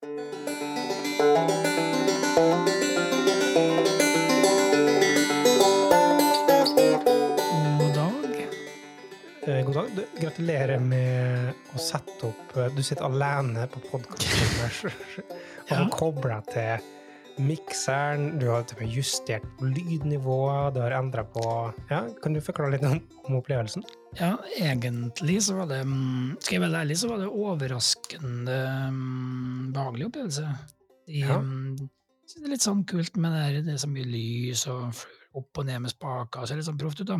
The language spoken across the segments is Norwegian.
God dag. Eh, God dag. Du, gratulerer med å sette opp eh, Du sitter alene på podkasten og Ja. har kobla til mikseren. Du har justert på lydnivået. Du har endra på ja, Kan du forklare litt om, om opplevelsen? Ja, egentlig så var det mm, Skal jeg være ærlig, så var det overraskende mm, behagelig opplevelse. De, Ja. mm, det er litt sånn kult med det, her, det er så mye lys og opp og ned med spaker. Ser litt sånn proft ut, da.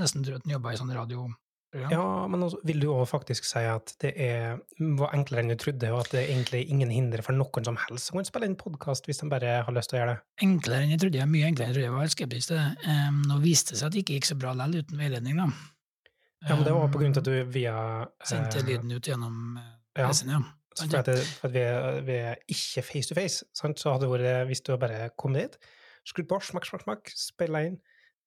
Nesten tror at den jobber i sånn radioprogram. Ja, men også, vil du òg faktisk si at det er, var enklere enn du trodde, og at det er egentlig ingen hindre for noen som helst som kan spille inn podkast hvis de bare har lyst til å gjøre det? Enklere enn jeg trodde. Mye enklere enn jeg trodde. Jeg var helt skeptisk til det. Um, nå viste det seg at det ikke gikk så bra likevel uten veiledning, da. Ja, men det var på grunn til at du via Sendte eh, lyden ut gjennom eh, ja. PC-en, ja. Så for at, det, for at vi, vi er ikke face to face, sant? så hadde det vært hvis du bare kom dit, skrudd på, smakk, smakk, smakk, spille inn,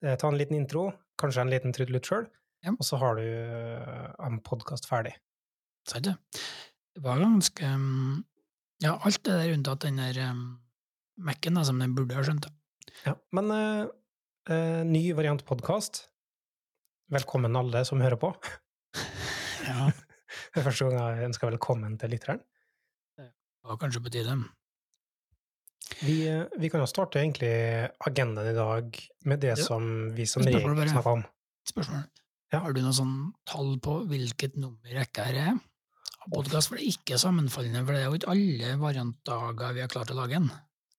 eh, ta en liten intro, kanskje en liten trudelutt sjøl, Ja. og så har du eh, en podkast ferdig. Sant det? Det var ganske um, Ja, alt det der unntatt den der um, Mac-en, da, som den burde ha skjønt. da. Ja. Men uh, uh, ny variant podkast. Velkommen alle som hører på. Ja, Det er første gang jeg ønsker velkommen til lytteren. det var kanskje på tide. Vi, vi kan jo starte egentlig agendaen i dag med det Ja. som vi som regel snakker om. Spørsmål. Ja. Har du noe sånn tall på hvilket nummer rekka her er? Podkast, er ikke sammenfallende, for det er jo ikke alle variantdager vi har klart å lage en.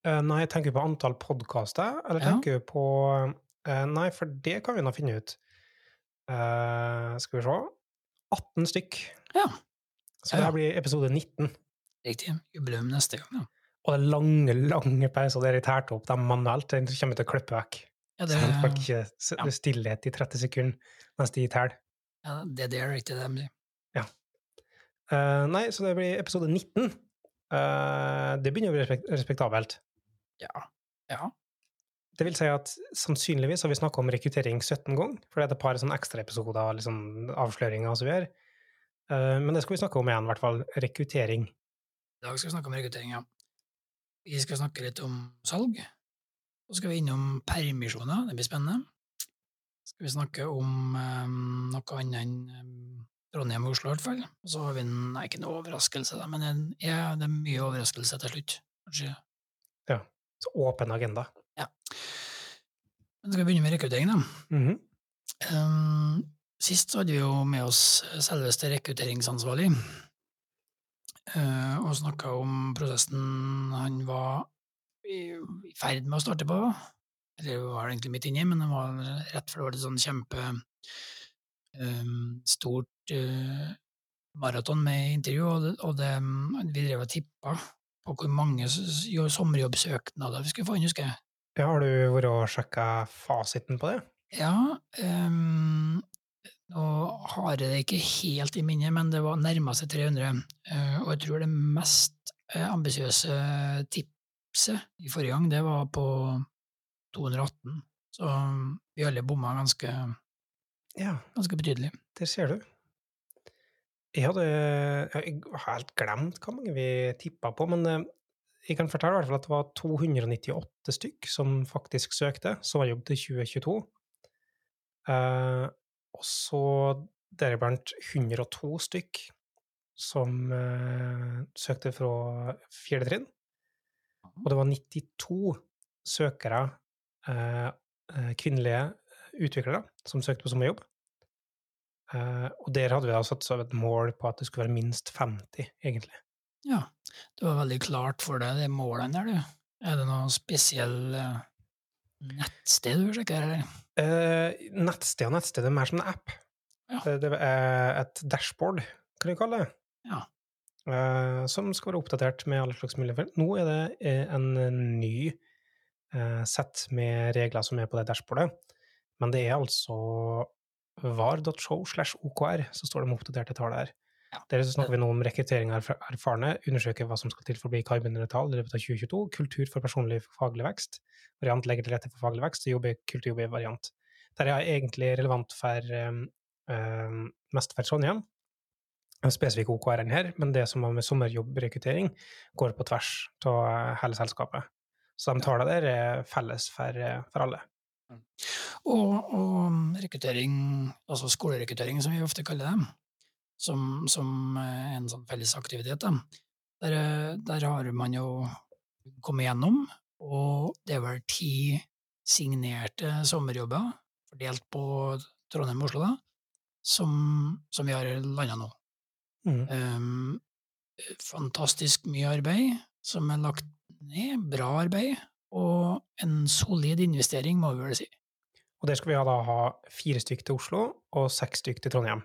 Uh, Nei, tenker du på antall podkaster, eller Ja. tenker du på uh, Nei, for det kan vi nå finne ut. Uh, skal vi se 18 stykk. Ja. Så det her blir episode 19. Riktig. Jubileum neste gang, ja. Og det er lange, lange pauser der jeg tærte opp dem manuelt. Den kommer til å klippe vekk. Ja, det, folk ikke s- ja. er stillhet i 30 sekunder mens de teller. ja, det, er riktig, det. Ja. Uh, nei, så det blir episode 19. Uh, det begynner å bli respekt respektabelt. Ja. ja. Det vil si at sannsynligvis har vi snakka om rekruttering 17 ganger, for det er et par sånne ekstraepisoder, liksom avsløringer og så videre. Uh, men det skal vi snakke om igjen, i hvert fall. Rekruttering. I dag skal vi snakke om rekruttering, ja. Vi skal snakke litt om salg. Så skal vi innom permisjoner, det blir spennende. Skal vi snakke om eh, noe annet enn eh, Trondheim og Oslo, i hvert fall. Og så har vi en, nei, ikke noe overraskelse, da, men en, ja, det er mye overraskelse til slutt. Kanskje. Så åpen agenda. Ja. Men skal vi begynne med rekruttering, da? Mhm. Um, sist hadde vi jo med oss selveste rekrutteringsansvarlig, uh, og snakka om prosessen han var i, i ferd med å starte på. Eller var egentlig midt inni, men det var rett før det var et sånn kjempe um, stort uh, maraton med intervju, og, det, og det, vi drev og tippa på hvor mange sommerjobbsøknader vi skulle få inn, husker jeg. Ja, har du vært og sjekka fasiten på det? Ja, Um, nå har jeg det ikke helt i minnet, men det var nærma seg 300. Uh, og jeg tror det mest eh, ambisiøse tipset i forrige gang, det var på 218. Så vi alle bomma ganske, Ja, ganske betydelig. der ser du. Jeg hadde Jeg helt glemt hvor mange vi tippa på, men eh, jeg kan fortelle i hvert fall at det var 298 stykk som faktisk søkte som har jobb til 2022. Eh, og så deriblant 102 stykk som eh, søkte fra fjerde trinn. Og det var 92 søkere, kvinnelige utviklere, som søkte på sommerjobb. Eh, og der hadde vi da satt som et mål på at det skulle være minst 50, egentlig. Ja, det var veldig klart for deg, de målene der, du. Er det noe spesiell eh, nettsted du sjekker, eller? Eh, nettsted og nettsted er mer som en app. Ja. Det, er et dashboard, kan vi kalle det. Ja. Eh, som skal være oppdatert med alle slags muligheter. Nå er det eh, en ny eh, sett med regler som er på det dashboardet, men det er altså var.show slash okr, så står det med oppdaterte tall her. Ja. Der snakker vi nå om rekruttering av erfarne, undersøke hva som skal til for å bli karbonnøytral i løpet av 2022, kultur for personlig faglig vekst, variant legger til rette for faglig vekst, og jobbe, kulturjobbe i variant. Der er egentlig relevant for um, um, mest for Trondheim, en spesifikk OKR-en her, men det som har med sommerjobbrekruttering, går på tvers av hele selskapet. Så de tallene der er felles for, for alle. Og, og rekruttering, altså skolerekruttering, som vi ofte kaller det, som, som en sånn felles aktivitet. Der, der har man jo kommet gjennom, og det er vel ti signerte sommerjobber fordelt på Trondheim og Oslo, da, som, som vi har landa nå. Mm. Um, fantastisk mye arbeid som er lagt ned, bra arbeid, og en solid investering, må vi vel si. Og der skal vi da ha fire stykk til Oslo og seks stykk til Trondheim.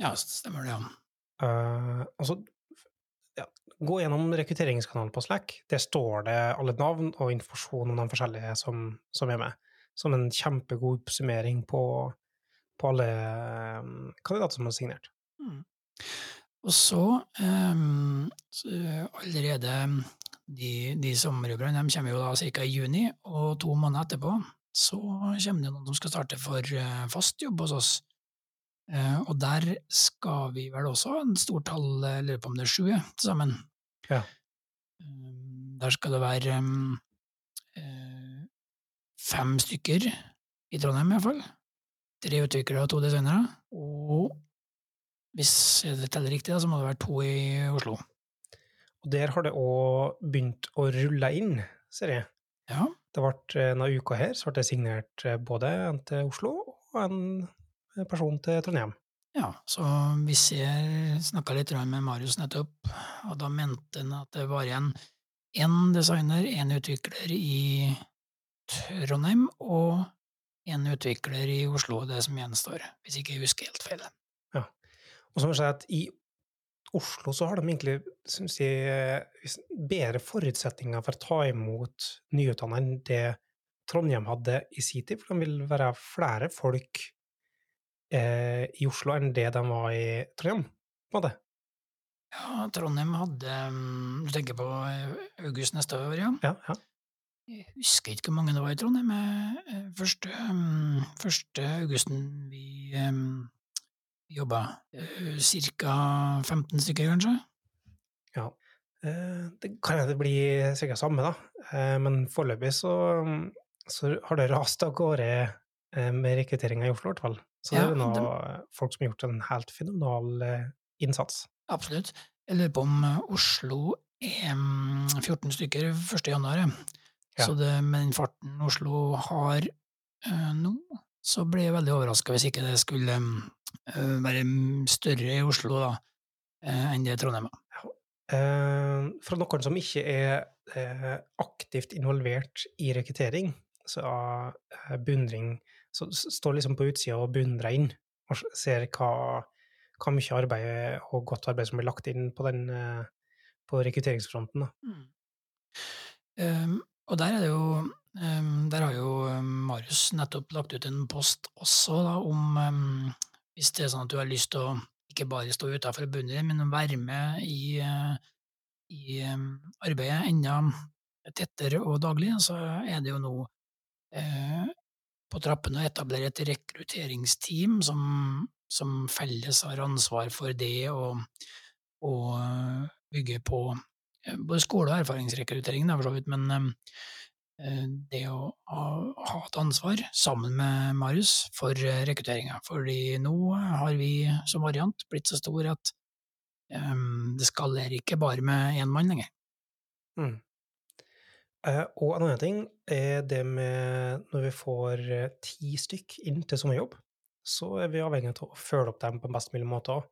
Ja, stemmer det, ja. Uh, altså, ja, gå gjennom rekrutteringskanalen på Slack. Der står det alle navn og informasjon om de forskjellige som, som er med. Som en kjempegod oppsummering på, på alle um, kandidater som har signert. Mm. Og så, um, så allerede de, de sommerjobberne kommer jo da ca. i juni, og to måneder etterpå så kommer det noen som skal starte for uh, fast jobb hos oss. Uh, og der skal vi vel også ha en stor tall, jeg lurer på om det er sju til sammen. Ja. Der skal det være fem stykker i Trondheim, iallfall. Tre utviklere og to designere. Og hvis jeg teller riktig, så må det være to i Oslo. Og der har det òg begynt å rulle inn, ser jeg. Ja. Det ble denne uka her så ble det signert både en til Oslo og en person til Trondheim. Ja, så vi ser snakka litt med Marius nettopp, og da mente han at det var igjen én designer, én utvikler i Trondheim og én utvikler i Oslo, det som gjenstår, hvis ikke jeg husker helt feil. Ja. Og så må jeg si at i Oslo så har de egentlig synes jeg, bedre forutsetninger for å ta imot nyutdannede enn det Trondheim hadde i sin tid, for de vil være flere folk eh, i Oslo enn det de var i Trondheim. på det. Ja, Trondheim hadde mm, Du tenker på august neste år, ja? Ja, ja. Jeg husker ikke hvor mange det var i Trondheim. Første, mm, første augusten vi um, jobba. Cirka 15 stykker, kanskje? Ja. Det kan hende det blir sikkert samme, da. Men foreløpig så, så, har det rast av gårde med rekrutteringa i Oslo, i hvert fall. Så det er noe, de... folk som har gjort en helt fenomenal innsats. Absolutt. Jeg lurer på om Oslo er 14 stykker 1. januar. Ja. Så det, med den farten Oslo har nå, så blir jeg veldig overraska hvis ikke det skulle uh, være større i Oslo da, uh, enn det Trondheim er. Ja. fra noen som ikke er aktivt involvert i rekruttering, så er beundring Så står liksom på utsida og beundrer inn, og ser hva, hva mye arbeid og godt arbeid som blir lagt inn på, den, på rekrutteringsfronten. Da. Mm. Um, og der er det jo um, Der har jo Marius nettopp lagt ut en post også da, om um, Hvis det er sånn at du har lyst til å ikke bare stå utafor og men å være med i, uh, i um, arbeidet enda tettere og daglig, så er det jo nå eh, på trappene å etablere et rekrutteringsteam som, som felles har ansvar for det og, og bygge på både skole- og erfaringsrekruttering, for så vidt, men eh, det å ha et ansvar sammen med Marius for eh, rekrutteringa. Fordi nå har vi som variant blitt så stor at um, det skalerer ikke bare med én mann lenger. Mm. Og en annen ting er det med når vi får ti stykk inn til sommerjobb, så er vi avhengig av å følge opp dem på best mulig måte òg.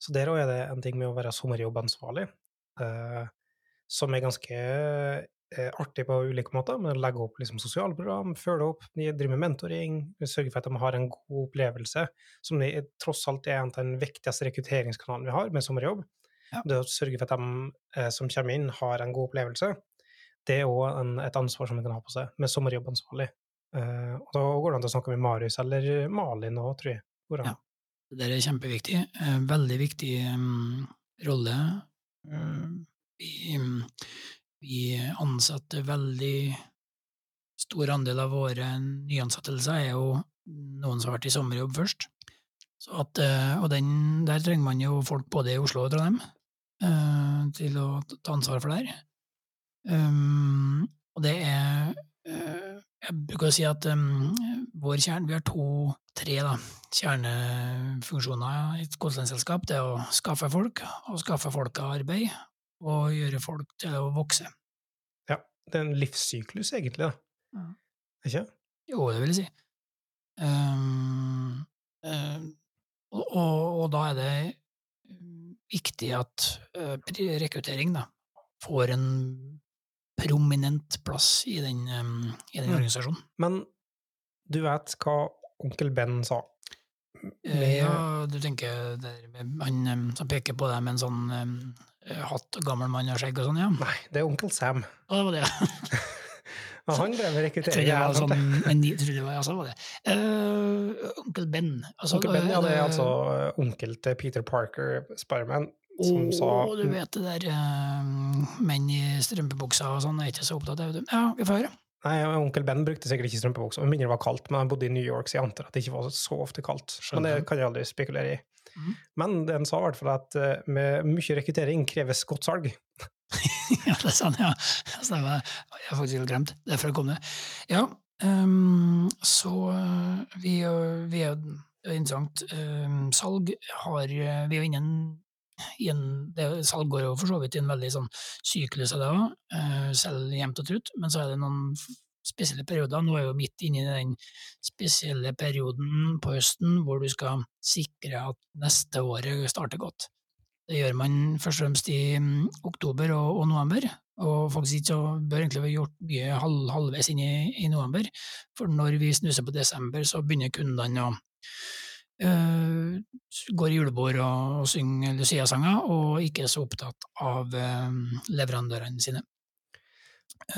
Så der òg er det en ting med å være sommerjobbansvarlig. eh, som er ganske eh, artig på ulike måter, men legge opp liksom, sosiale program, følge opp, drive med mentoring, sørge for at de har en god opplevelse, som de, tross alt er en av den viktigste rekrutteringskanalen vi har med sommerjobb. Ja. Det å sørge for at de eh, som kommer inn, har en god opplevelse, det er òg et ansvar som vi kan ha på seg, med sommerjobbansvarlig. Eh, og da går det an å snakke med Marius eller Malin òg, tror jeg. Ja, det er kjempeviktig. Eh, veldig viktig um, rolle. Um, vi, vi ansetter veldig stor andel av våre nyansettelser er jo noen som har vært i sommerjobb først. At, eh, og den, der trenger man jo folk både i Oslo og Trondheim eh, til å ta ansvar for det her. Um, og det er eh, Jeg bruker å si at um, vår kjerne Vi har to-tre kjernefunksjoner i et konsulentselskap. Det er å skaffe folk, og skaffe folk arbeid, og gjøre folk til å vokse. Ja, det er en livssyklus, egentlig, da. Ja. Ikke? Jo, det vil jeg si. Um, um, og, og, og, da er det viktig at uh, rekruttering da, får en prominent plass i den, um, i den Mm. organisasjonen. Men du vet hva onkel Ben sa? Med, Ja, du tenker der, han som peker på deg med en sånn hatt, gammel mann og skjegg og sånn, ja? Nei, det er onkel Sam. Å, det var det. Og han drev med Jeg rekruttering. trodde det var sånn det var, var det. Uh, onkel Ben. Altså, Onkel Ben, ja, det er eh, altså eh, onkel til Peter Parker, Spiderman, som Å, sa du vet det der uh, menn i strømpebuksa og sånn, er ikke så opptatt av det. Ja, vi får høre. Nei, onkel Ben brukte sikkert ikke strømpebuksa, med mindre det var kaldt, men han bodde i New York, så jeg antar at det ikke var så ofte kaldt. Men det kan jeg aldri spekulere i. Mhm. Men den sa i hvert fall at eh, med mye rekruttering kreves godt salg. ja, det er sant, ja. Stemmer. Jeg har faktisk helt glemt. Derfor kom det. Ja, ehm, så eh, vi, er- vi er det er interessant. Um, salg har eh, Vi er jo innen en- det, Salg går jo for så vidt i en veldig sånn syklus av det òg, selv jevnt og trutt, men så er det noen spesielle perioder. Nå er vi jo midt inne i den spesielle perioden på høsten hvor du skal sikre at neste året starter godt. Det gjør man først og fremst i mm, oktober og, og november, og faktisk ikke så bør egentlig være gjort mye halv, halvveis inn i, i november, for når vi snuser på desember, så begynner kundene å øh, gå i julebord og, og synge Lucia-sanger, og ikke er så opptatt av øh, leverandørene sine.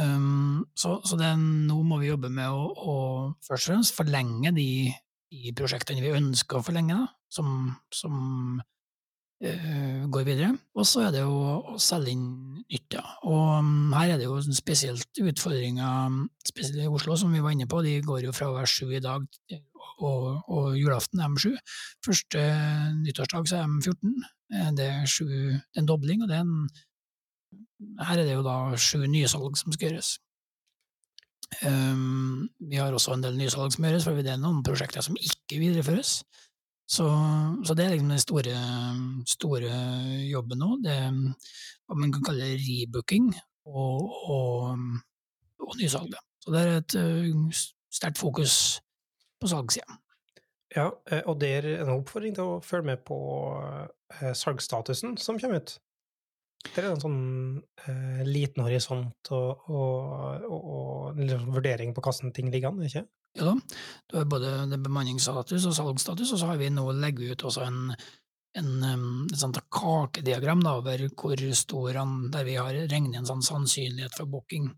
Um, så så det, nå må vi jobbe med å, å først og fremst forlenge de, de prosjektene vi ønsker å forlenge, da, som, som uh, går videre. Og så er det jo å selge inn nytt. Og um, her er det jo spesielt utfordringer, spesielt i Oslo, som vi var inne på. De går jo fra å være sju i dag, og, og julaften er de sju. Første nyttårsdag så er de 14. Eh, Det er sju, det er en dobling, og det er en her er det jo da sju nysalg som skal gjøres. Um, vi har også en del nysalg som gjøres, for det er noen prosjekter som ikke videreføres. Så, så det er liksom den store, store jobben nå. Det er hva man kan kalle rebooking og, og, og nysalg. Så det er et uh, sterkt fokus på salgssida. Ja, eh, og det er en oppfordring til å følge med på eh, salgsstatusen som kommer ut. Det er en sånn eh, liten horisont og, og, og, og en vurdering på hvordan ting ligger an, ikke? Ja da. Du har både bemanningsstatus og salgsstatus, og så har vi nå legget ut også en, en, et sånt kakediagram da, over hvor stor han, der vi har regnet en sånn sannsynlighet for booking.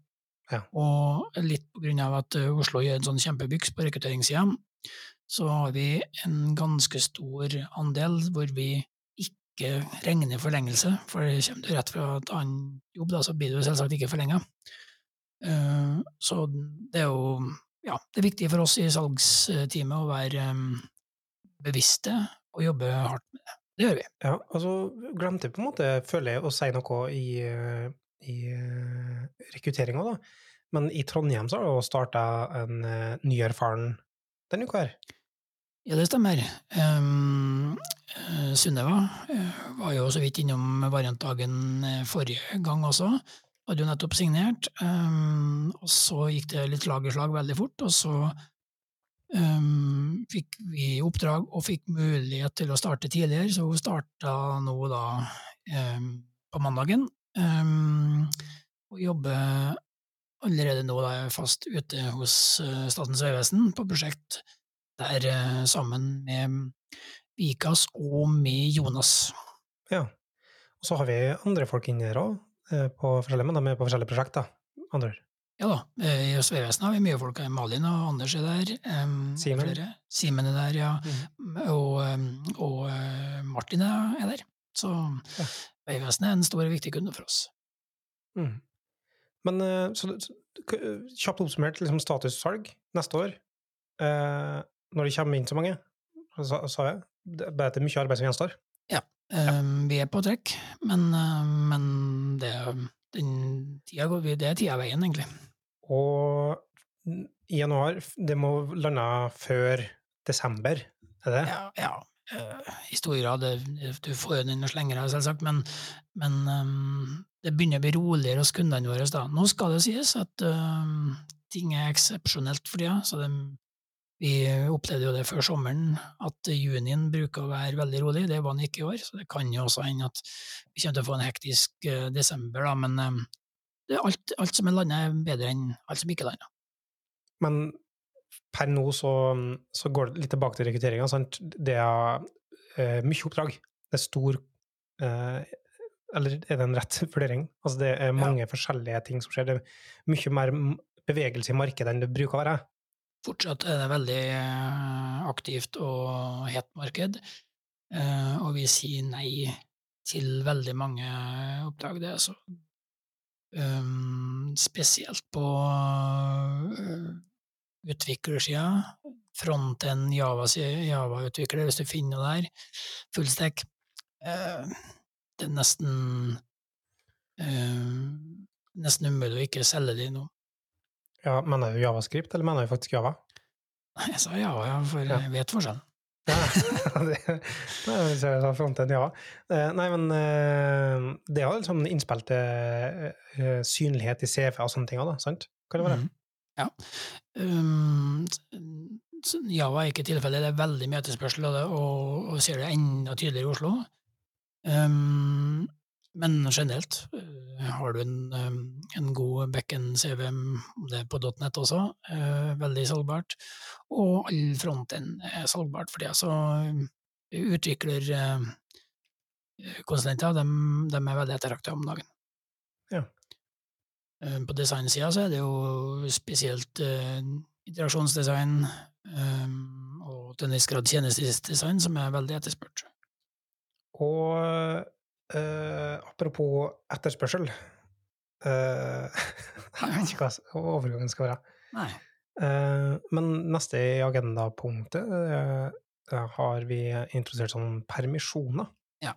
Ja. Og litt på grunn av at uh, Oslo gjør en sånn kjempebyks på rekrutteringssida, så har vi en ganske stor andel hvor vi ikke regner forlengelse, for kommer du rett fra et annet jobb, da, så blir du selvsagt ikke forlenga. Uh, så det er jo ja, det er viktig for oss i salgsteamet å være um, bevisste og jobbe hardt med det. Det gjør vi. Ja, altså glemte på en måte, føler jeg, å si noe i, eh, i rekrutteringa, da. Men i Trondheim så har du starta en ny erfaren denne uka her. Ja, det stemmer. Um, uh, Sunniva uh, var jo så vidt innom variantdagen uh, forrige gang også. Hadde jo nettopp signert. Um, og så gikk det litt slag i slag veldig fort, og så um, fikk vi oppdrag og fikk mulighet til å starte tidligere, så hun starta nå da på mandagen. Og jobber allerede nå da fast ute hos Statens vegvesen på prosjekt der uh, sammen med Vikas og med Jonas. Ja. Og så har vi andre folk inni her òg, på forskjellige, men de er på forskjellige prosjekter. Andre. Ja da, eh, i Vegvesenet har vi mye folk. Malin og Anders er der. Um, Simen. Simen er der, ja. Mm. Og, og Martin er er der. Så Ja. Vegvesenet er en stor og viktig kunde for oss. Mm. Men eh, så, så kjapt oppsummert, liksom statussalg neste år. Eh, når det kommer inn så mange, sa, sa jeg, det er bare mye arbeid som gjenstår. Um, vi er på trekk, men, uh, men det, den tida går vi, det er tida veien, egentlig. Og i januar, det må lande før desember, er det? Ja, ja. Uh, i stor grad. Du får jo den og slenger av, selvsagt, men, men um, det begynner å bli roligere hos kundene våre. da. Nå skal det sies at um, ting er eksepsjonelt for tida, så det, vi opplevde jo det før sommeren, at junien bruker å være veldig rolig. Det var den ikke i år, så det kan jo også hende at vi kommer til å få en hektisk uh, desember, da, men um, alt, alt, som er landet, er bedre enn alt som ikke er landet. Men per nå så, så, går det litt tilbake til rekrutteringa. Det er uh, mye oppdrag. Det er stor uh, Eller er det en rett vurdering? Altså det er mange ja. forskjellige ting som skjer. Det er mye mer bevegelse i markedet enn det bruker å være. Fortsatt er det veldig uh, aktivt og hett marked, og vi sier nei til veldig mange oppdrag. Det er så um, spesielt på utviklersida. Fronten Java-utvikler, Java hvis du finner det der. fullstek. Eh, det er nesten eh, nesten umulig å ikke selge de nå. Ja, Mener du javascript, eller mener du faktisk Java? Jeg sa Java, ja, for jeg vet forskjellen. Ja, det, nei, jeg fronten, ja. Eh, nei, men eh, det har liksom innspill til eh, synlighet i CV og sånne ting òg, sant? Kan det være? Mm. Ja. Um, Java er ikke tilfellet. Det er veldig mye etterspørsel av og, og ser det enda tydeligere i Oslo. Um, men generelt uh, har du en, um, en god backend-CV, det er på .net også, uh, veldig salgbart. Og all fronten er salgbart for det. Så utviklerkonsulenter, utvikler konsulenter, de, de er veldig ettertrakta om dagen. Ja. Eh, på designsida så er det jo spesielt interaksjonsdesign og til en viss grad tjenestedesign som er veldig etterspurt. Og uh, apropos etterspørsel uh, Jeg vet ikke hva overgangen skal være. Nei. men neste i agendapunktet har vi introdusert sånn permisjoner. Ja.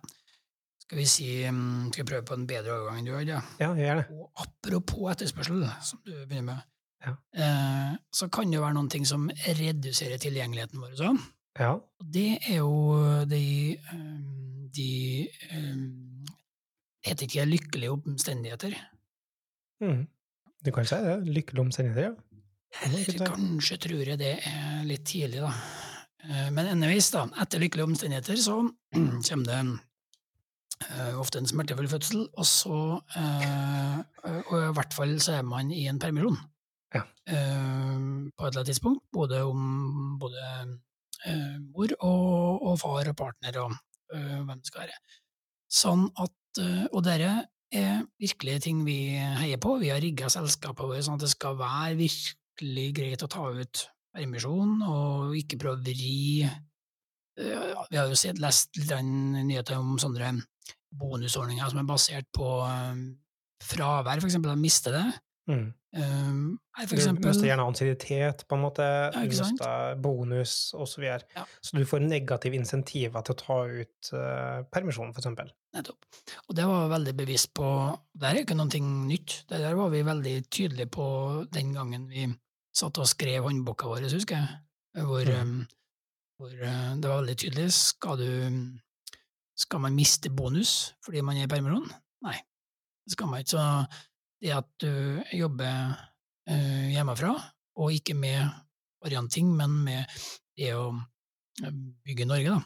Skal vi si um, Skal vi prøve på en bedre overgang enn du har? Ja, ja gjør det. Og apropos etterspørsel, som du begynner med, ja. så kan det jo være noen ting som reduserer tilgjengeligheten vår. Så. Ja. Det er jo de, um, de um, heter ikke lykkelige omstendigheter. Mm. Du kan si det. Lykkelige omstendigheter, ja. Eller kanskje tror jeg det er litt tidlig, da. Eh, men anyways, da, etter lykkelige omstendigheter så kommer det ofte en smertefull fødsel, og så Og i hvert fall så er man i en permisjon ja. på et eller annet tidspunkt, både om både mor og, og, far og partner og hvem det skal være. Sånn at Og dette er virkelig ting vi heier på. Vi har rigga selskapet vårt sånn at det skal være virkelig greit å ta ut permisjon, og ikke prøve å vri Vi har jo sett, lest litt nyheter om sånne bonusordninger som er basert på fravær, for eksempel, å miste det. Mm. Um, eksempel, du mister gjerne ansiennitet, på en måte, ja, du mister bonus osv. Så, ja. så du får negative insentiver til å ta ut uh, permisjon, eksempel. Nettopp. Og det var veldig bevisst på. Det er ikke noe nytt. Det der var vi veldig tydelige på den gangen vi satt og skrev håndboka vår, husker jeg. Hvor, mm. um, hvor uh, det var veldig tydelig. Skal du skal man miste bonus fordi man er i permisjon? Nei, det skal man ikke. Så det at du jobber uh, hjemmefra, og ikke med orienting, men med det å eh, bygge Norge, da.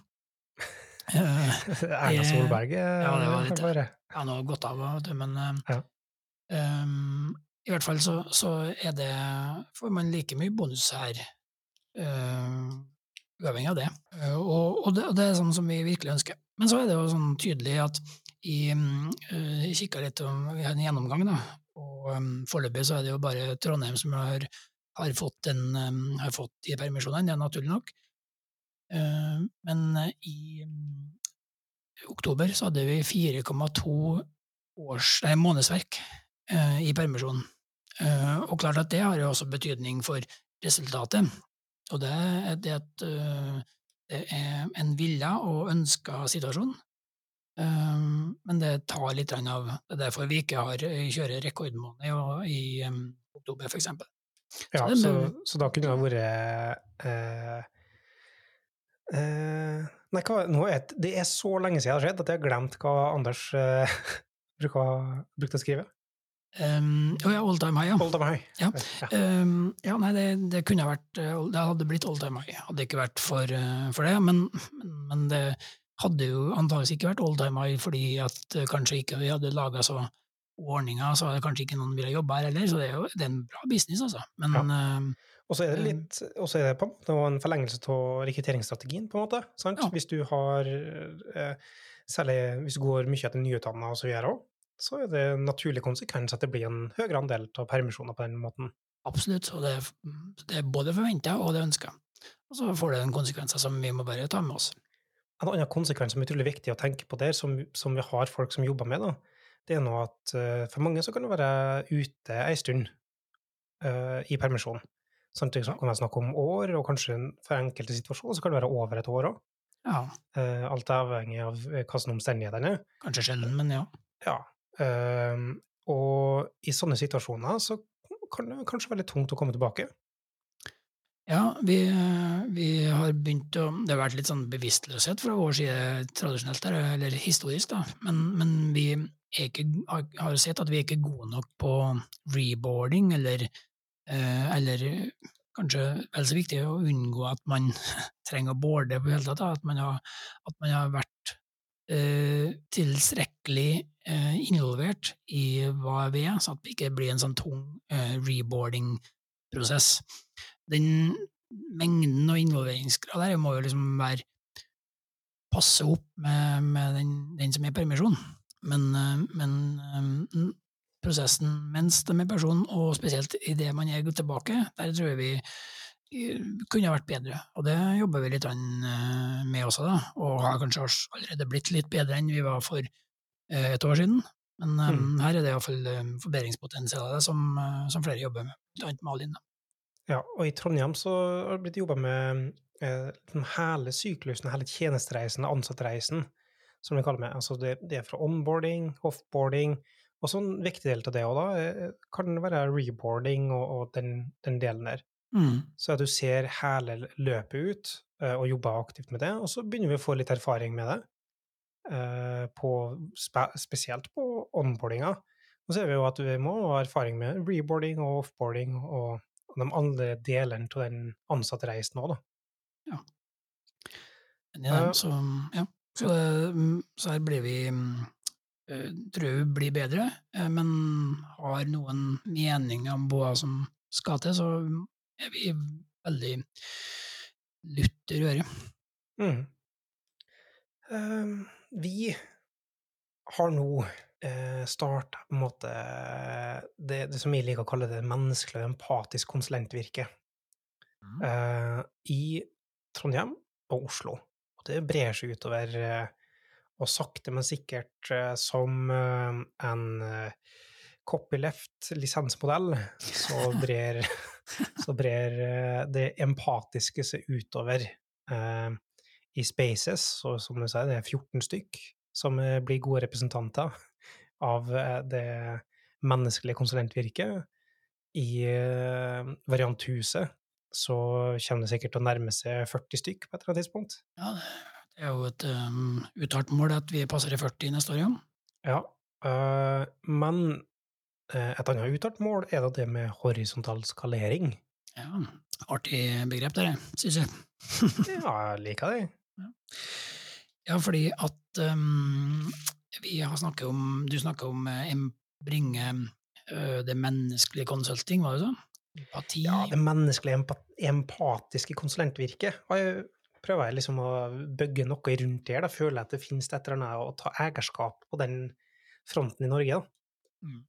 Uh, Erna Solberg ja, det var litt, ja, noe godt av, vet men uh, ja. um, i hvert fall så, så, er det får man like mye bonus her, uh, uavhengig av det. Og, og det. og, det. er sånn som vi virkelig ønsker. Men så er det jo sånn tydelig at i, uh, kikka litt om Vi har en gjennomgang, da, og um, foreløpig så er det jo bare Trondheim som har, har fått, den, um, har fått de permisjonene, det er naturlig nok. Uh, men i um, oktober så hadde vi 4,2 månedsverk uh, i permisjon. Uh, og klart at det har jo også betydning for resultatet. Og det, det uh, det er en villa og ønska situasjon. Um, men det tar litt av Det er derfor vi ikke har, kjører rekordmåned i, i um, oktober, eksempel. Ja, så, så, så, da kunne det vært eh, eh, Nei, hva, er, det er så lenge siden det har skjedd at jeg har glemt hva Anders eh, brukte å skrive. Um, oh ja, All Time High, ja. Old time high. Ja. Ja. Um, ja nei, det, det, kunne vært Det hadde blitt All Time High, hadde ikke vært for, uh, for det. Men, men, men, det hadde jo antakeligvis ikke vært All Time fordi at uh, kanskje ikke vi hadde laga så ordninger, så hadde kanskje ikke noen ville jobbe her heller. Så det er jo det er en bra business, altså. Men ja. uh, og så er det litt, og så er det på en måte en forlengelse av rekrutteringsstrategien, på en måte. sant? Hvis du har Særlig hvis du går mye etter nyutdanna og så videre òg så er det en naturlig konsekvens at det blir en høyere andel av permisjoner på den måten. Absolutt, og det, det er både forventa og det ønska. Og så får det en konsekvenser som vi må bare ta med oss. En annen konsekvens som er utrolig viktig å tenke på der, som, som vi har folk som jobber med, da, det er nå at uh, for mange så kan det være ute ei stund uh, i permisjon. Samtidig kan man snakke om år, og kanskje for enkelte situasjoner så kan det være over et år òg. Ja. Uh, alt er avhengig av hvilke omstendigheter det er. Kanskje sjelden, men ja. Ja, og i sånne situasjoner så kan det kanskje være litt tungt å komme tilbake. Ja, vi, vi, har begynt å Det har vært litt sånn bevisstløshet fra vår side tradisjonelt, eller historisk, da. Men, men vi ikke, har sett at vi er ikke gode nok på reboarding, eller, uh, eller kanskje vel så viktig å unngå at man trenger å boarde på hele tatt. At man har, at man har vært eh, tilstrekkelig Eh, involvert i hva vi er, så at det ikke blir en sånn tung eh, reboarding-prosess. Den mengden og involveringsgrad der må jo liksom være passe opp med, med den, den, som er i permisjon. Men, eh, men prosessen mens de er i person, og spesielt idet man er tilbake, der tror jeg vi kunne vært bedre, og det jobber vi litt med også, da, og har kanskje allerede blitt litt bedre enn vi var for Eh, et år siden. Men um, her er det iallfall forbedringspotensialet som, som, flere jobber med, blant annet Malin. Ja, og i Trondheim så har det blitt jobba med eh, hele syklusen, hele tjenestereisen, ansattreisen, som vi kaller det. Altså det, det er fra onboarding, offboarding, og så en viktig del av det òg, da, kan det være reboarding og, og den, den, delen der. Mm. Så at du ser hele løpet ut, og jobber aktivt med det, og så begynner vi å få litt erfaring med det. Eh, på, spesielt på onboardinga. Og så ser vi jo at vi må ha erfaring med reboarding og offboarding og de andre delene av den ansattreisen òg, da. Ja. ja uh, så, ja. Så, mm, så, her blir vi uh, tror vi blir bedre, uh, men har noen meninger om hva som skal til, så er vi veldig lutter øre. Mm. Vi har nå eh, starta på en måte det, det, som jeg liker å kalle det menneskelig og empatisk konsulentvirke mm. uh, i Trondheim og Oslo. Og det brer seg utover, uh, og sakte, men sikkert uh, som eh, en eh, copyleft-lisensmodell, så brer, så brer det empatiske seg utover. Eh, i Spaces, og som du sier, det er 14 stykk som eh, blir gode representanter av eh, det menneskelige konsulentvirket. I uh, varianthuset så kommer det sikkert til å nærme seg 40 stykk på et eller annet tidspunkt. Ja, det er jo et um, uttalt mål at vi passer i 40 neste år, ja. Ja, øh, men et annet uttalt mål er da det med horisontal skalering. Ja, artig begrep, det, syns jeg. ja, jeg liker det. Ja, fordi at um, vi har snakket om Du snakker om uh, bringe uh, det menneskelige konsulting, var det sånn? Empati? Ja, det menneskelige, empatiske konsulentvirket. Og jeg prøver liksom å bygge noe rundt det. Da føler jeg at det finnes et eller annet å ta eierskap på den fronten i Norge. Da. Mm.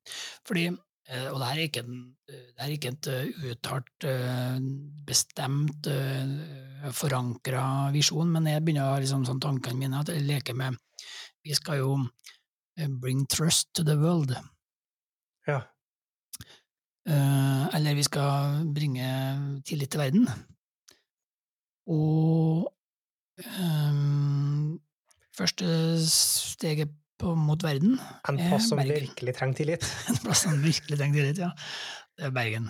Fordi Eh, og det er ikke, eh, det er ikke et eh, uttalt, bestemt, forankra visjon, men jeg begynner å liksom, sånn tankene mine at jeg leker med Vi skal jo bring trust to the world. Ja. Eller vi skal bringe tillit til verden. Og Um, første steget på, mot verden En plass som Bergen. virkelig trenger tillit. En plass som virkelig trenger tillit, ja. Det er Bergen.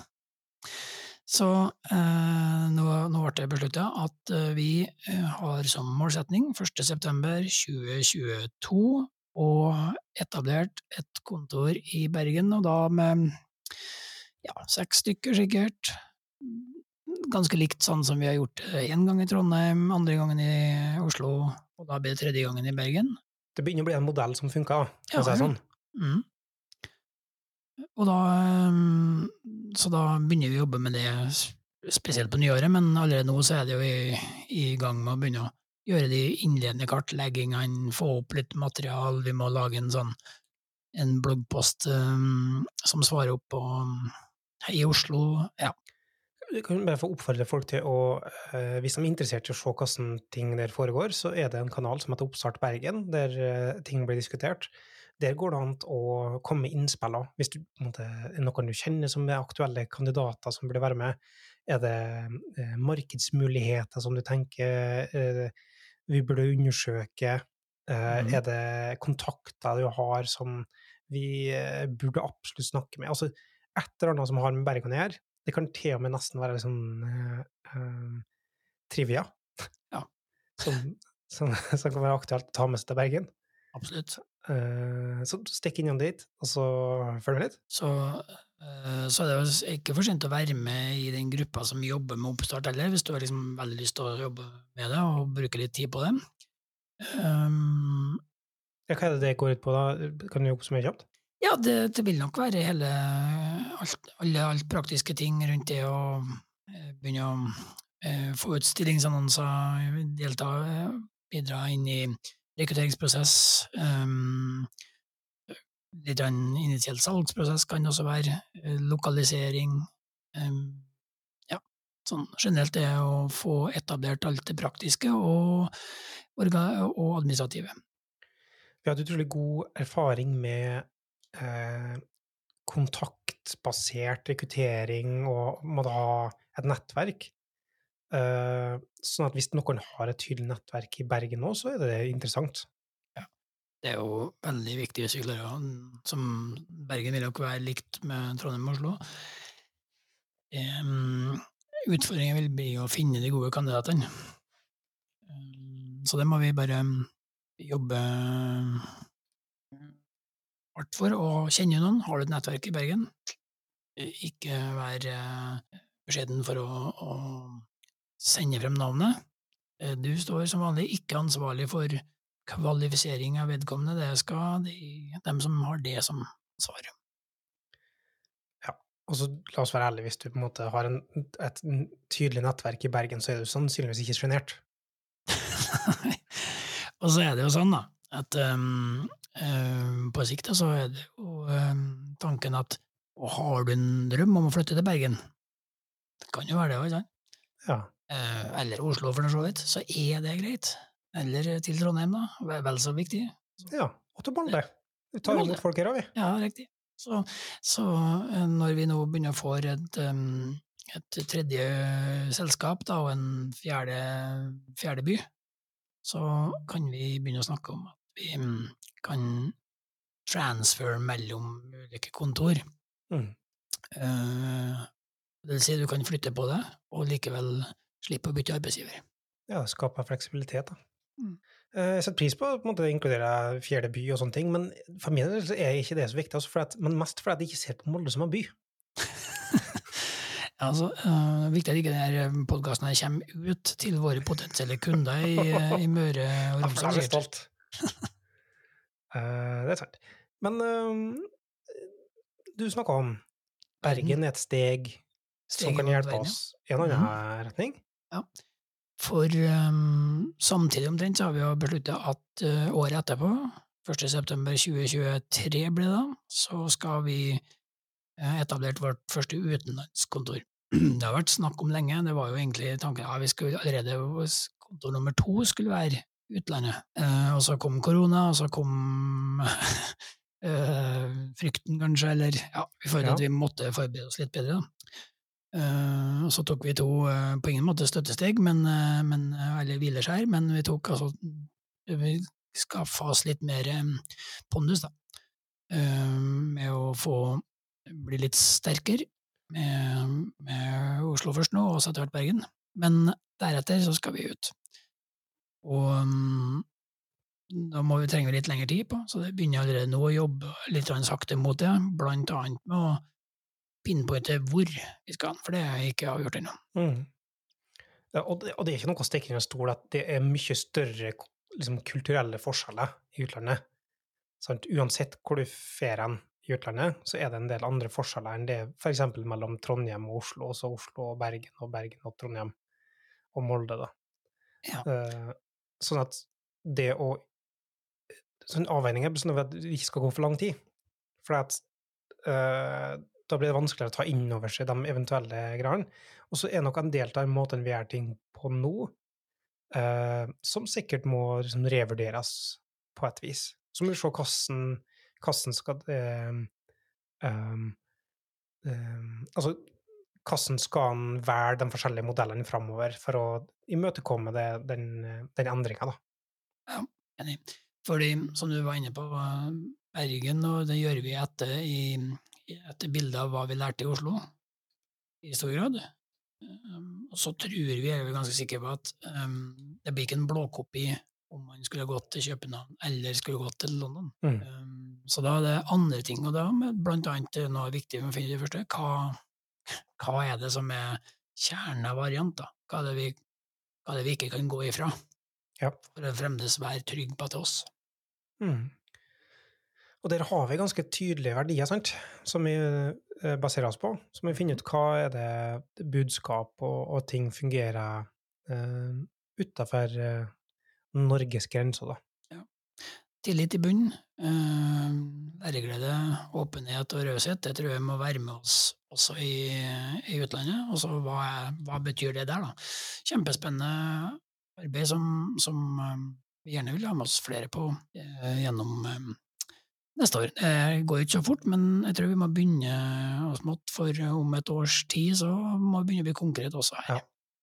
Så eh, nå, nå ble det beslutta at eh, vi eh, har som målsetning 1.9.2022 å etablert et kontor i Bergen, og da med ja, seks stykker sikkert. Ganske likt sånn som vi har gjort det én gang i Trondheim, andre gangen i Oslo, og da blir det tredje gangen i Bergen. Det begynner å bli en modell som funker, for å si det sånn. Mm. Og da ehm, Så da begynner vi å jobbe med det, spesielt på nyåret, men allerede nå så er det jo i, i gang med å begynne å gjøre de innledende kartleggingene, få opp litt material, vi må lage en sånn en bloggpost um, som svarer opp på i Oslo, ja. Du kan bare få oppfordre folk til å, eh, hvis de er interessert i å se hvordan ting der foregår, så er det en kanal som heter Oppstart Bergen, der eh, ting blir diskutert. Der går det an å komme med innspill. Hvis du, måte, er noen du kjenner som er aktuelle kandidater som burde være med, er det eh, markedsmuligheter som du tenker eh, vi burde undersøke? Eh, mm. Er det kontakter du har som vi eh, burde absolutt snakke med? Altså, et eller annet som har med Bergen å gjøre. Det kan til og med nesten være sånn eh, eh, trivia. Ja. Som, som, som kan være aktuelt å ta med seg til Bergen. Absolutt. Eh, så stikk innom dit, og så følg med litt. Så, eh, så er det jo ikke for sent å være med i den gruppa som jobber med oppstart heller, hvis du har liksom veldig lyst til å jobbe med det og bruke litt tid på det. Um, Ja, hva er det det går ut på, da? Kan du oppsummere kjapt? ja, det, det vil nok være hele alt, alle alt praktiske ting rundt det å begynne å få ut stillingsannonser, delta, bidra inn i rekrutteringsprosess. Um, litt av en initiell salgsprosess kan også være. eh, Lokalisering. Um, ja, sånn generelt det å få etablert alt det praktiske og, og administrative. Vi hadde utrolig god erfaring med eh, kontaktbasert rekruttering og måtte ha et nettverk. Eh, sånn at hvis noen har et tydelig nettverk i Bergen nå, så er det interessant. Det er jo veldig viktig hvis vi klarer å Som Bergen vil nok være likt med Trondheim og Oslo. Um, utfordringen vil bli å finne de gode kandidatene. Um, så det må vi bare jobbe hardt for å kjenne noen. Har du et nettverk i Bergen, ikke vær eh, beskjeden for å, å sende frem navnet. Eh, Du står som vanlig ikke ansvarlig for kvalifisering av vedkommende, det skal de, dem som har det som svar. Og så la oss være ærlige, hvis du på en måte har en, et tydelig nettverk i Bergen, så er du sannsynligvis ikke sjenert. og så er det jo sånn, da, at um, um, på sikt så er det jo um, tanken at og har du en drøm om å flytte til Bergen, det kan jo være det òg, ikke sant? Ja. Eh, eller Oslo for så vidt, så er det greit. Eller til Trondheim, da. Vel så viktig. ja. Og til Molde. Vi tar imot folk her òg, vi. Ja, riktig. Så, så eh, når vi nå begynner å få et, um, et tredje selskap da, og en fjerde, fjerde by, så kan vi begynne å snakke om at vi mm, kan transfer mellom ulike kontor. Mm. Eh, det vil si, du kan flytte på det, og likevel slippe å bytte arbeidsgiver. Ja, det skaper fleksibilitet, da. Mm. Eh, Jeg setter pris på på å inkludere fjerde by og sånne ting, men for min del er ikke det så viktig. Altså at, men mest fordi jeg ikke ser på Molde som en by. Ja, altså, øh, viktig at ikke denne podkasten kommer ut til våre potensielle kunder i, øh, i Møre og Romsdal. er stolt. uh, det er sant. Men uh, du snakka om Bergen er et steg som kan hjelpe oss i en annen retning. For um, samtidig omtrent så har vi jo beslutta at uh, året etterpå, 1. september 2023 blir det så skal vi uh, etablert vårt første utenlandskontor. Det har vært snakk om lenge, det var jo egentlig tanken ja, vi skulle allerede kontor nummer to skulle være utlandet. Uh, og så kom korona, og så kom frykten kanskje, eller ja, vi følte Ja. at vi måtte forberede oss litt bedre. da. Eh, og så tok vi to uh, på ingen måte støttesteg, men, uh, men, eller hvileskjær, men vi tok altså Vi skaffa oss litt mer um, pondus, da. Med å få bli litt sterkere med, med Oslo først nå, og så etter hvert Bergen. Men deretter så skal vi ut. Og um, da må vi, trenger vi litt lengre tid på, så det begynner allerede nå å jobbe litt sakte mot det, blant annet med å pinpointe hvor vi skal, for det har jeg ikke avgjort ennå. Mm. Ja, og, det, og det er ikke noe å stikke under stol at det er mye større liksom, kulturelle forskjeller i utlandet. Sant? Uansett hvor du fer hen i utlandet, så er det en del andre forskjeller enn det f.eks. mellom Trondheim og Oslo, og så Oslo og Bergen, og Bergen og Trondheim og Molde, da. Ja. Eh, sånn at det å Sånn avveining er sånn at det ikke skal gå for lang tid. For at eh, da blir det vanskeligere å ta inn over seg de eventuelle greiene. Og så er nok en del av måten vi gjør ting på nå, eh, som sikkert må liksom, revurderes på et vis. Så må vi se hvordan, hvordan skal eh, um, um, Altså, hvordan skal en velge de forskjellige modellene framover for å imøtekomme det, den, den endringa, da? Ja, enig. Fordi, som du var inne på, eh, Bergen, og det gjør vi etter, i, etter bilde av hva vi lærte i Oslo, i stor grad. Um, og så tror vi, er vi ganske sikre på, at um, det blir ikke en blåkopi om man skulle gått til København eller skulle gått til London. Mm. Um, så da er det andre ting, og da blant annet noe viktig med å finne det første, hva, hva er det som er kjernen av variant, da? Hva er det vi, hva er det vi ikke kan gå ifra? Ja. For å fremdeles være trygg på til oss. Mm. Og der har vi ganske tydelige verdier, sant, som vi eh, baserer oss på. Så må vi finne ut hva er det budskap og, og ting fungerer uh, utafor uh, Norges grenser, da. Tillit i bunnen, uh, læreglede, åpenhet og raushet, det tror jeg må være med oss også i, i utlandet. Og så hva, hva betyr det der, da? Kjempespennende arbeid som, som eh, vi gjerne vil ha med oss flere på eh, gjennom eh, neste år. Det går ikke så fort, men jeg tror vi må begynne å smått, for om et års tid så må vi begynne å bli konkrete også her. Ja.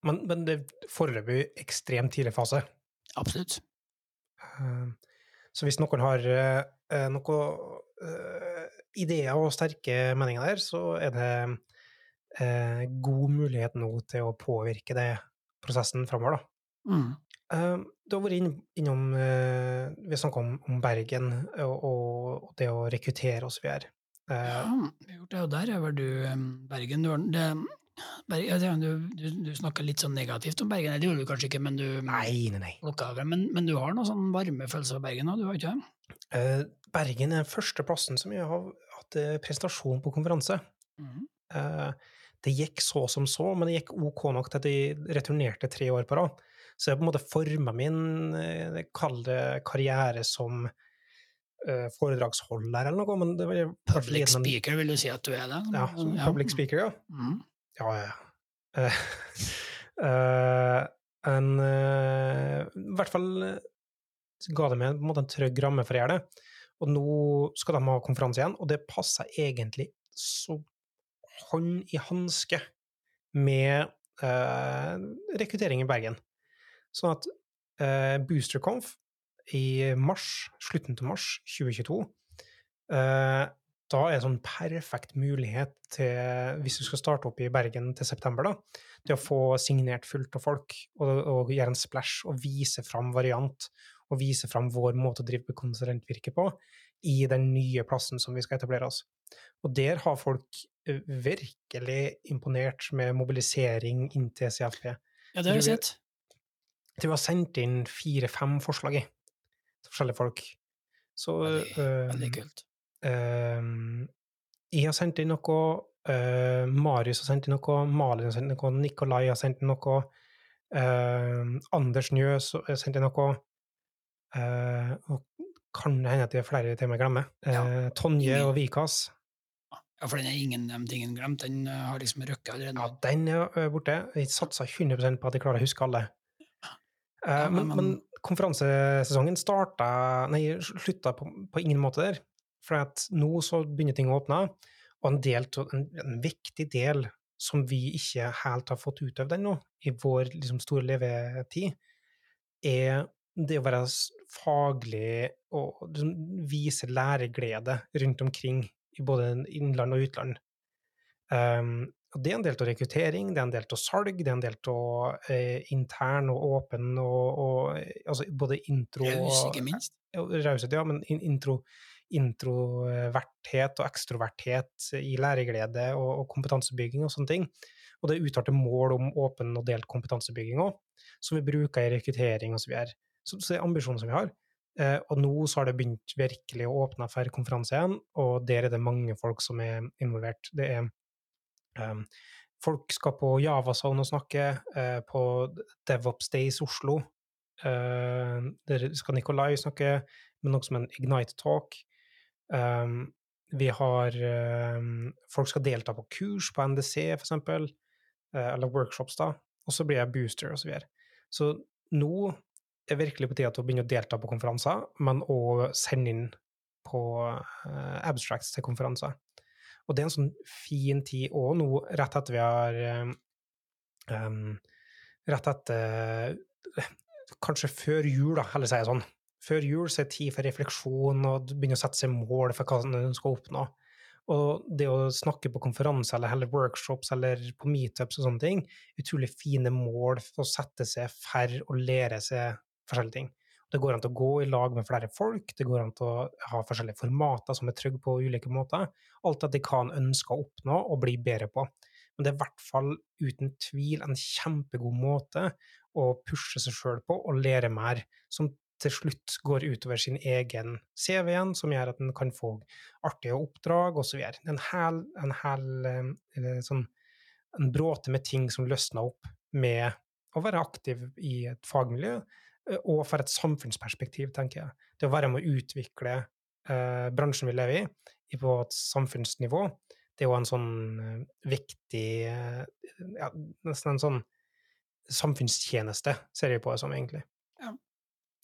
Men, men det er foreløpig ekstremt tidlig fase. Absolutt. Eh, Så hvis noen har eh, noen eh, ideer og sterke meninger der, så er det eh, god mulighet nå til å påvirke det prosessen framover, da. Mm. Eh, Du har vært inn, innom eh, Vi snakka om, om Bergen og, og det å rekruttere og så videre. Eh, Ja, vi har gjort det, og der er vel du, Bergen. Du, det, Bergen du, du, du snakka litt sånn negativt om Bergen, det gjorde du kanskje ikke, men du nei, nei, nei. Men, men du har noen sånn varme følelser av Bergen òg, du har ikke det? Eh, Bergen er førsteplassen som jeg har hatt eh, presentasjon på konferanse. Eh, det gikk så som så, men det gikk ok nok til at jeg returnerte tre år på rad. Så jeg på en måte forma min eh, kall det karriere som eh, foredragsholder eller noe. Men det var Public speaker, vil du si at du er det? Ja, som public speaker, ja. Mm. Ja, ja. Uh, uh, en uh, I hvert fall ga det meg en måte en trygg ramme for å gjøre det. Og nå skal de ha konferanse igjen, og det passer egentlig så hånd i hanske med rekruttering i Bergen. Sånn at eh, BoosterConf i mars, slutten til mars 2022 eh, da er det sånn perfekt mulighet til, hvis du skal starte opp i Bergen til september, da, til å få signert fullt av folk og, og gjøre en splash og vise fram variant og vise fram vår måte å drive på konsulentvirke på i den nye plassen som vi skal etablere oss. Og der har folk eh, virkelig imponert med mobilisering inn til CFP. Ja, det har jeg sett. Jeg tror jeg har sendt inn fire-fem forslag i, til forskjellige folk. Så Veldig, Veldig kult. Ehm, jeg har sendt inn noe, eh, Marius har sendt inn noe, Malin har sendt inn noe, Nikolai har sendt inn noe, Anders Njøs har sendt inn noe, eh, og kan det hende at det er flere til jeg glemmer. Ja. Eh, Tonje og Vikas, Ja, for den er ingen nevnt, ingen glemt. Den har liksom røkket allerede. ja, den er borte. Jeg satser 100% på at jeg klarer å huske alle. Eh, Ja, men- men, men konferansesesongen starta Nei, slutta på, på ingen måte der. For at nå så begynner ting å åpne, og en, del, en, en viktig del som vi ikke helt har fått utøvd ennå, i vår liksom, store levetid, er det å være faglig og liksom, vise læreglede rundt omkring i både innland og utland. Um, det er en del av rekruttering, det er en del av salg, det er en del av eh, intern og åpen og, og altså både intro Raus, ikke minst. Raushet, ja, men intro, introverthet og ekstroverthet i læreglede og, og, kompetansebygging og sånne ting. Og det er uttalte mål om åpen og delt kompetansebygging òg, som vi bruker i rekruttering osv. Så, videre. så det er ambisjonen som vi har. Eh, og nå så har det begynt virkelig å åpne for konferanse igjen, og der er det mange folk som er involvert. Det er Um, folk skal på Javasone og snakke, uh, på DevOps Days Oslo. Uh, der skal Nikolai snakke med noe som en Ignite Talk. Um, vi har um, Folk skal delta på kurs på NDC, for eksempel, uh, eller workshops, da. Og så blir jeg booster, og så videre. Så nå er virkelig på tide til å begynne å delta på konferanser, men òg sende inn på abstracts til konferanser. Og det er en sånn fin tid òg nå, rett etter vi har um, Rett etter Kanskje før jul, da, eller sier jeg sånn. Før jul så er det tid for refleksjon og begynne å sette seg mål for hva en skal oppnå. Og det å snakke på konferanser eller heller workshops eller på meetups og sånne ting, utrolig fine mål for å sette seg for å lære seg forskjellige ting. Det går an til å gå i lag med flere folk, det går an til å ha forskjellige formater som er trygge på ulike måter. Alt dette de kan ønske å oppnå og bli bedre på. Men det er i hvert fall uten tvil en kjempegod måte å pushe seg sjøl på og lære mer, som til slutt går utover sin egen CV igjen, som gjør at en kan få artige oppdrag osv. En hel, en hel eh, sånn, en bråte med ting som løsner opp med å være aktiv i et fagmiljø, Eh, og for et samfunnsperspektiv, tenker jeg. Det å være med å utvikle eh, bransjen vi lever i, på et samfunnsnivå, det er jo en sånn eh, viktig eh, ja, Nesten en sånn samfunnstjeneste, ser jeg på det som, egentlig. Ja.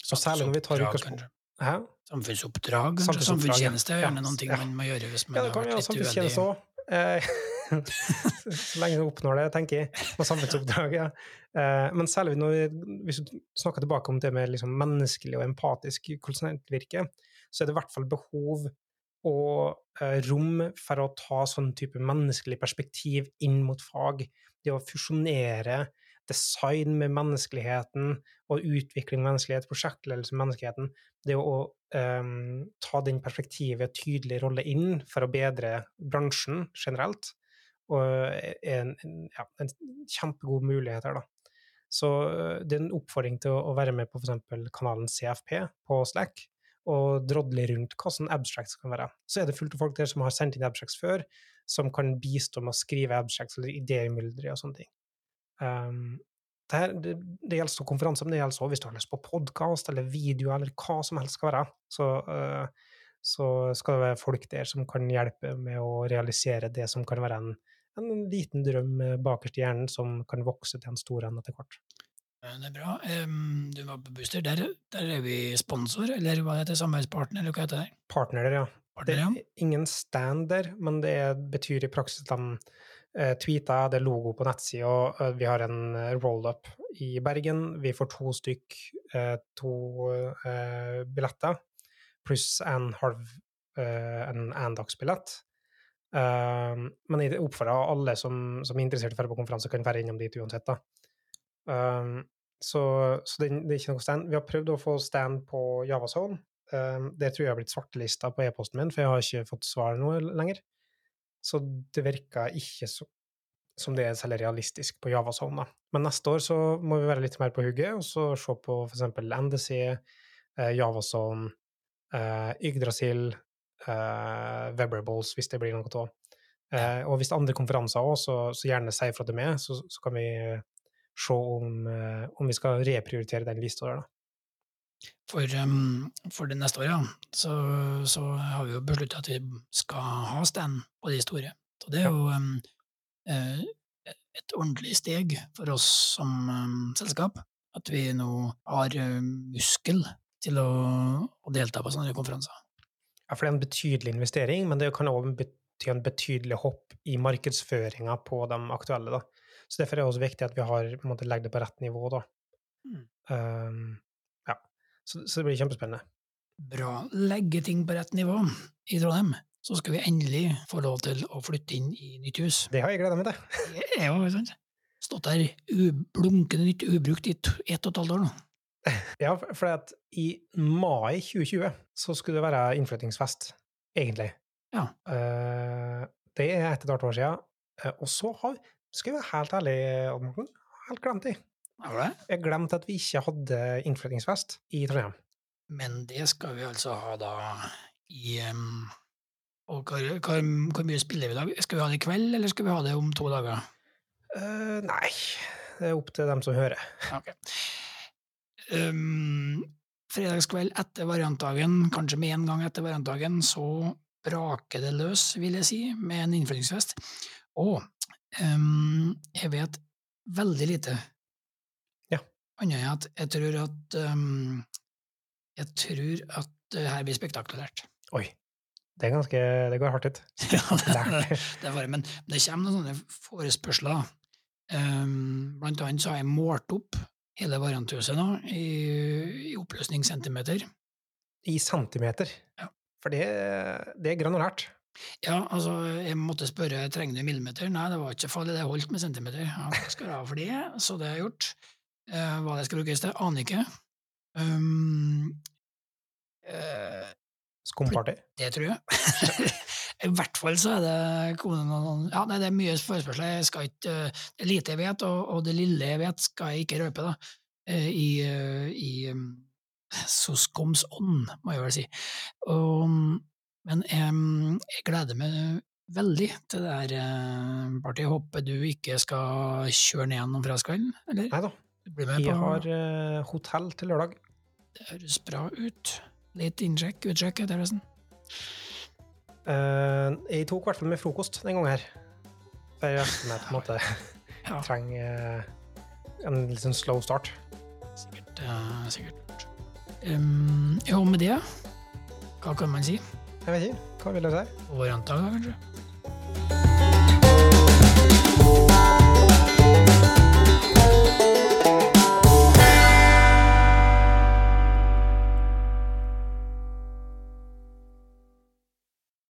Så særlig når vi tar utgangspunkt Hæ? Samfunnsoppdrag, kanskje. Samfunnstjeneste er gjerne ja. ting ja. man må gjøre hvis man ja, har vært litt uheldig. Eh, så lenge du oppnår det, tenker jeg, på samfunnsoppdrag. Ja. Eh, men særlig når vi, hvis du snakker tilbake om det med liksom menneskelig og empatisk konsulentvirke, så er det i hvert fall behov og eh, rom for å ta sånn type menneskelig perspektiv inn mot fag. Det å fusjonere design med menneskeligheten og utvikling av menneskelighet, prosjektledelse med menneskeligheten. Det å um, ta den perspektivet tydelig rolle inn for å bedre bransjen generelt, og er en, ja, en kjempegod mulighet her, da. Så eh, det er en oppfordring til å, være med på f.eks. kanalen CFP på Slack, og drodle rundt hva sånn abstracts kan være. Så er det fullt av folk der som har sendt inn abstracts før, som kan bistå med å skrive abstracts eller idémyldre og sånne ting. Um, det, her, det, det, gjelder konferanser, men det gjelder også hvis du har lyst på podkast eller video eller hva som helst skal være. Så, uh, så, skal det være folk der som kan hjelpe med å realisere det som kan være en, en liten drøm bakerst i hjernen, som kan vokse til en stor en etter hvert. Det er bra. Um, du var på Booster. Der, der, er vi sponsor, eller hva heter det? Samarbeidspartner, eller hva heter det? Partner, ja. Partner, ja. Det er ingen stand der, men det betyr i praksis at de uh, tweeter, det er logo på nettsida, uh, vi har en eh, roll-up i Bergen. Vi får to stykk, uh, to eh, billetter, pluss en halv eh, en endagsbillett. Uh, men jeg oppfordrer alle som, som, er interessert i å dra på konferanse, kan være innom dit uansett. da. Um, så, så det, det, er ikke noe stand. Vi har prøvd å få stand på Javazone. Um, det tror jeg har blitt svartelista på e-posten min, for jeg har ikke fått svar nå lenger. Så det virker ikke så, som det er særlig realistisk på Javazone. Men neste år så må vi være litt mer på hugget og så se på f.eks. NDC, uh, Javazone, uh, Yggdrasil, eh, Webrables, hvis det blir noe av. Uh, og hvis det er andre konferanser òg, så, så, gjerne si fra til meg, så, så kan vi se om, uh, om, vi skal reprioritere den lista der, da. For, um, for det neste året så, så, har vi jo besluttet at vi skal ha stand på de store. Så det er jo um, et ordentlig steg for oss som um, selskap at vi nå har muskel til å, å, delta på sånne konferanser. Ja, for det er en betydelig investering, men det kan òg bety en betydelig hopp i markedsføringa på de aktuelle. Da. Så derfor er det også viktig at vi har, måte, legger det på rett nivå. Da. Mm. Um, ja. Så, så det blir kjempespennende. Bra. Legge ting på rett nivå i Trondheim, så skal vi endelig få lov til å flytte inn i nytt hus. Det har jeg gleda meg til. Det er jo sant. Stått der blunkende nytt ubrukt i ett og et halvt år nå. Ja, for at i mai 2020 så skulle det være innflyttingsfest, egentlig. Ja. Uh, det er et og et halvt år siden. Uh, og så har Skal jeg være helt ærlig, Odd Morten, helt glemt det. Har du det? Jeg glemte at vi ikke hadde innflyttingsfest i Trondheim. Men det skal vi altså ha da i um, Og hvor, hvor, hvor, mye spiller vi i dag? Skal vi ha det i kveld, eller skal vi ha det om to dager? Uh, nei, det er opp til dem som hører. Okay. Um, fredagskveld etter variantdagen, kanskje med en gang etter variantdagen, så braker det løs, vil jeg si, med en innflyttingsfest. Og um, jeg vet veldig lite. Ja. Annet enn at jeg tror at um, Jeg tror at det her blir spektakulært. Oi. Det er ganske Det går hardt ut. ja, det, det er bare, men det kommer noen sånne forespørsler. Um, blant annet så har jeg målt opp hele varianthuset nå i, i oppløsning centimeter. I centimeter? Ja. For det, det er granulært. Ja, altså, jeg måtte spørre trenger du millimeter. Nei, det var ikke farlig, det holdt med centimeter. Ja, skal jeg ha for det, så det har jeg gjort. Eh, hva det skal brukes til, aner ikke. Um, eh, Skumparty? Det tror jeg. I hvert fall så er det noen Ja, det er mye forespørsel. Jeg skal ikke Det er lite jeg vet, og, og, det lille jeg vet, skal jeg ikke røpe, da. Eh, I, eh, i um, Soskoms ånd, må jeg vel si. Og, men jeg, jeg gleder meg veldig til det uh, partiet. Håper du ikke skal kjøre ned gjennom fredagskvelden, eller? Nei da. Vi har uh, hotell til lørdag. Det høres bra ut. Litt innsjekk, utsjekk det resten. Uh, jeg tok i hvert fall med frokost den gangen her. For jeg resten meg på en måte ja. trenger uh, en litt sånn slow start. Sikkert. Uh, sikkert. Um, ja, med det, hva kan man si? Jeg vet ikke. Hva vil du si? Varianter, kanskje?